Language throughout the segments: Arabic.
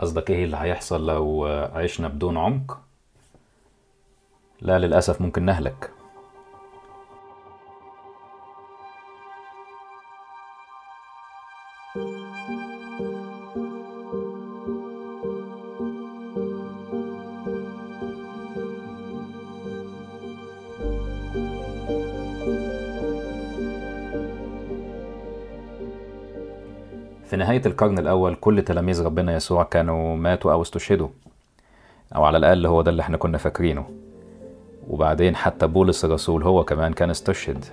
قصدك إيه اللي هيحصل لو عشنا بدون عمق؟ لا للأسف ممكن نهلك. نهاية القرن الأول كل تلاميذ ربنا يسوع كانوا ماتوا أو استشهدوا أو على الأقل هو ده اللي إحنا كنا فاكرينه. وبعدين حتى بولس الرسول هو كمان كان استشهد.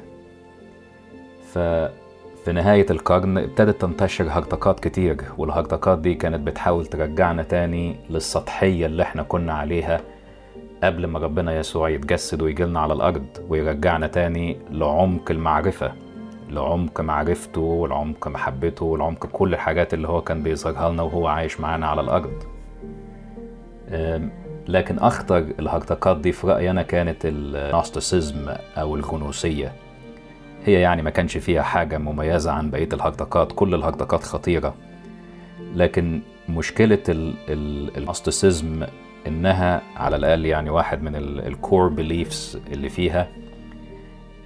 ففي نهاية القرن ابتدت تنتشر هرطقات كتير والهرطقات دي كانت بتحاول ترجعنا تاني للسطحية اللي إحنا كنا عليها قبل ما ربنا يسوع يتجسد ويجيلنا على الأرض ويرجعنا تاني لعمق المعرفة. لعمق معرفته ولعمق محبته ولعمق كل الحاجات اللي هو كان بيظهرها لنا وهو عايش معانا على الأرض. لكن أخطر الهرطقات دي في رأيي أنا كانت الناستيسيزم أو الغنوصية هي يعني ما كانش فيها حاجة مميزة عن بقية الهرطقات كل الهرطقات خطيرة. لكن مشكلة الناستيسيزم إنها على الأقل يعني واحد من الكور بيليفز اللي فيها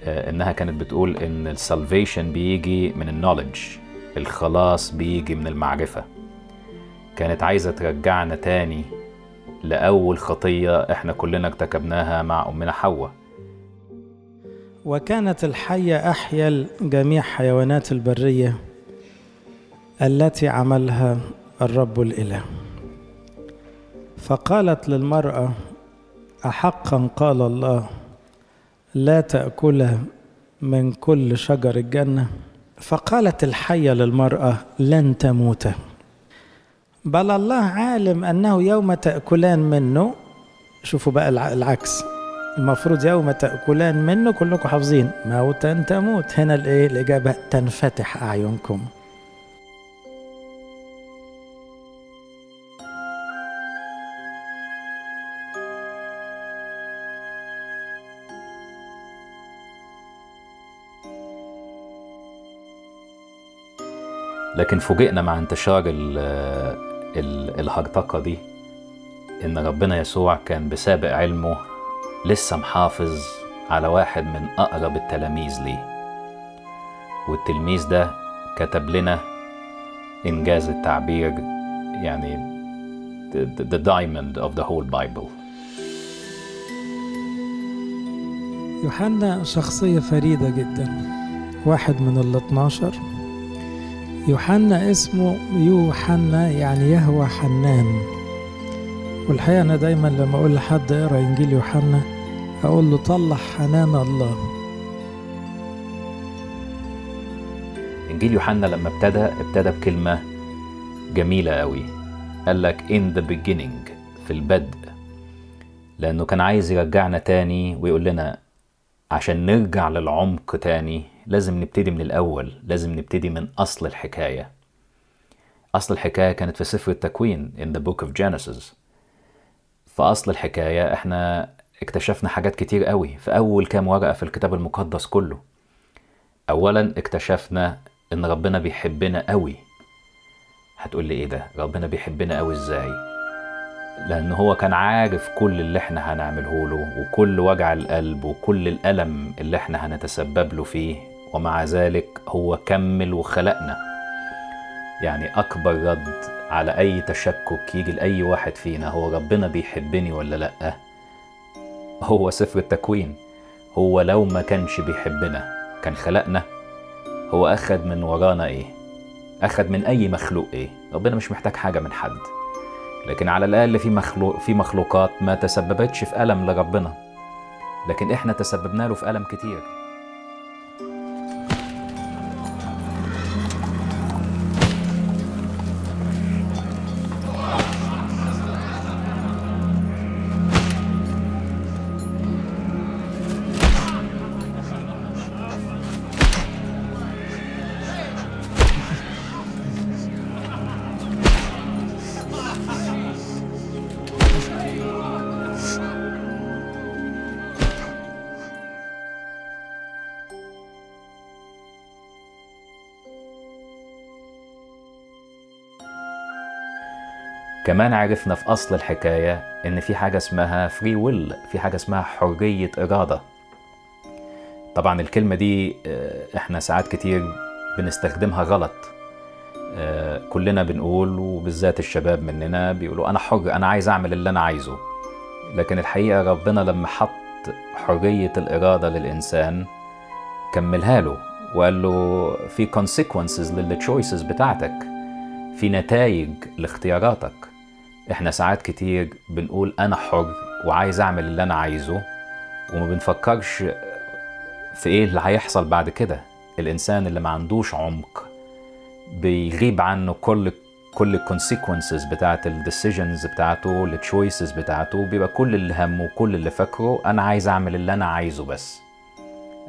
إنها كانت بتقول إن السالفيشن بيجي من النولج الخلاص بيجي من المعرفة. كانت عايزة ترجعنا تاني لأول خطية إحنا كلنا ارتكبناها مع أمنا حواء. وكانت الحية أحيا جميع حيوانات البرية التي عملها الرب الإله. فقالت للمرأة أحقا قال الله لا تأكل من كل شجر الجنة. فقالت الحية للمرأة لن تموت. بل الله عالم أنه يوم تأكلان منه شوفوا بقى العكس. المفروض يوم تأكلان منه كلكم حافظين موتا تموت. هنا الإيه؟ الإجابة تنفتح أعينكم. لكن فوجئنا مع انتشار ال ال الهرطقة دي إن ربنا يسوع كان بسابق علمه لسه محافظ على واحد من أقرب التلاميذ ليه. والتلميذ ده كتب لنا إنجاز التعبير يعني the, the diamond of the whole Bible. يوحنا شخصية فريدة جدا واحد من ال 12 يوحنا اسمه يوحنا يعني يهوى حنان. والحقيقة أنا دايما لما أقول لحد أقرأ إنجيل يوحنا أقول له طلع حنان الله. إنجيل يوحنا لما ابتدى ابتدى بكلمة جميلة قوي قال لك in the beginning في البدء. لأنه كان عايز يرجعنا تاني ويقول لنا عشان نرجع للعمق تاني. لازم نبتدي من الأول لازم نبتدي من أصل الحكاية. أصل الحكاية كانت في سفر التكوين in the book of Genesis. في أصل الحكاية إحنا اكتشفنا حاجات كتير قوي في أول كام ورقة في الكتاب المقدس كله. أولا اكتشفنا إن ربنا بيحبنا قوي. هتقول لي إيه ده؟ ربنا بيحبنا قوي إزاي؟ لأن هو كان عارف كل اللي إحنا هنعمله له وكل وجع القلب وكل الألم اللي إحنا هنتسبب له فيه. ومع ذلك هو كمل وخلقنا. يعني أكبر رد على أي تشكك يجي لأي واحد فينا هو ربنا بيحبني ولا لأ؟ هو سفر التكوين. هو لو ما كانش بيحبنا كان خلقنا. هو أخد من ورانا إيه؟ أخد من أي مخلوق إيه؟ ربنا مش محتاج حاجة من حد. لكن على الأقل في مخلوق في مخلوقات ما تسببتش في ألم لربنا. لكن إحنا تسببنا له في ألم كتير. كمان عرفنا في أصل الحكاية إن في حاجة اسمها free will في حاجة اسمها حرية إرادة. طبعا الكلمة دي آه، إحنا ساعات كتير بنستخدمها غلط. آه، كلنا بنقول وبالذات الشباب مننا بيقولوا أنا حر أنا عايز أعمل اللي أنا عايزه. لكن الحقيقة ربنا لما حط حرية الإرادة للإنسان كملها له وقال له في consequences لل choices بتاعتك في نتائج لاختياراتك. إحنا ساعات كتير بنقول أنا حر وعايز أعمل اللي أنا عايزه وما بنفكرش في إيه اللي هيحصل بعد كده. الإنسان اللي ما عندوش عمق بيغيب عنه كل كل ال consequences بتاعت ال decisions بتاعته ال choices بتاعته بيبقى كل اللي همه كل اللي فاكره أنا عايز أعمل اللي أنا عايزه بس.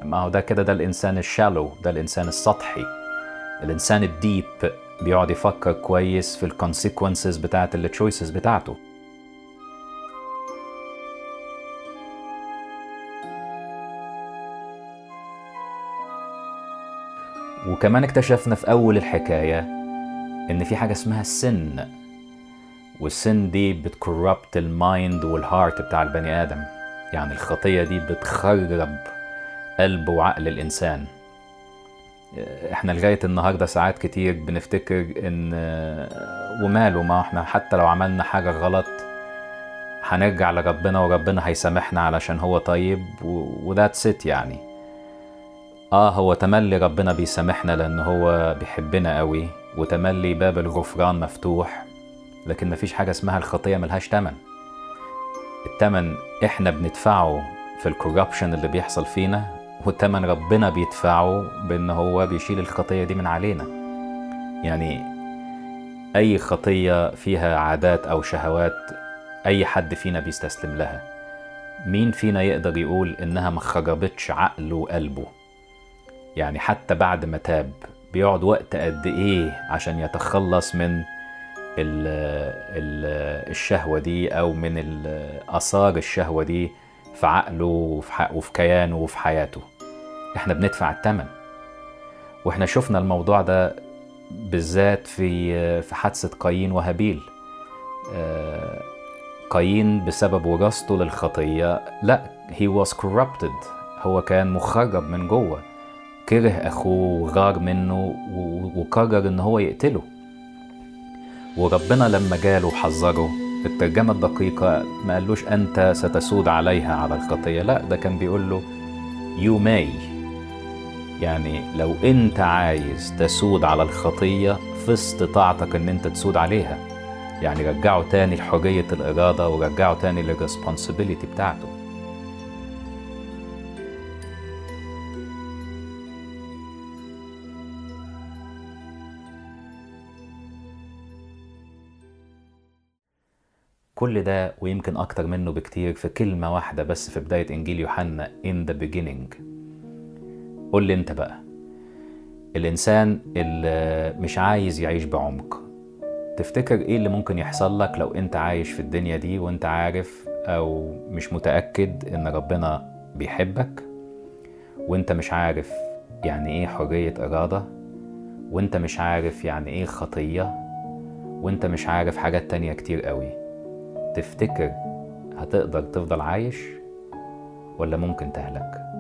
ما هو ده كده ده الإنسان ال shallow ده الإنسان السطحي. الإنسان ال deep بيقعد يفكر كويس في ال consequences بتاعت ال choices بتاعته. وكمان اكتشفنا في أول الحكاية إن في حاجة اسمها ال sin وال sin دي بت corrupt ال mind وال heart بتاع البني آدم. يعني الخطية دي بتخرب قلب وعقل الإنسان. إحنا لغاية النهارده ساعات كتير بنفتكر إن وماله ما إحنا حتى لو عملنا حاجة غلط هنرجع لربنا وربنا هيسامحنا علشان هو طيب وذات ست يعني. آه هو تملي ربنا بيسامحنا لأن هو بيحبنا قوي وتملي باب الغفران مفتوح لكن مفيش حاجة اسمها الخطية ملهاش تمن. التمن إحنا بندفعه في الكوربشن اللي بيحصل فينا والتمن ربنا بيدفعه بأن هو بيشيل الخطية دي من علينا. يعني أي خطية فيها عادات أو شهوات أي حد فينا بيستسلم لها. مين فينا يقدر يقول إنها ما خربتش عقله وقلبه؟ يعني حتى بعد ما تاب بيقعد وقت قد إيه عشان يتخلص من ال ال الشهوة دي أو من آثار الشهوة دي في عقله وفي, وفي كيانه وفي حياته. إحنا بندفع الثمن وإحنا شفنا الموضوع ده بالذات في في حادثة قايين وهابيل. قايين بسبب وراثته للخطية. لا he was corrupted. هو كان مخرب من جوه. كره أخوه وغار منه وقرر إن هو يقتله. وربنا لما جاله وحذره الترجمة الدقيقة ما قالوش أنت ستسود عليها على الخطية لا ده كان بيقول له you may. يعني لو أنت عايز تسود على الخطية في استطاعتك إن أنت تسود عليها. يعني رجعه تاني لحرية الإرادة ورجعه تاني للريسبونسبيلتي بتاعته. كل ده ويمكن أكتر منه بكتير في كلمة واحدة بس في بداية إنجيل يوحنا in the beginning. قول لي أنت بقى. الإنسان اللي مش عايز يعيش بعمق تفتكر إيه اللي ممكن يحصل لك لو أنت عايش في الدنيا دي وأنت عارف أو مش متأكد إن ربنا بيحبك؟ وأنت مش عارف يعني إيه حرية إرادة؟ وأنت مش عارف يعني إيه خطية؟ وأنت مش عارف حاجات تانية كتير قوي. تفتكر هتقدر تفضل عايش ولا ممكن تهلك؟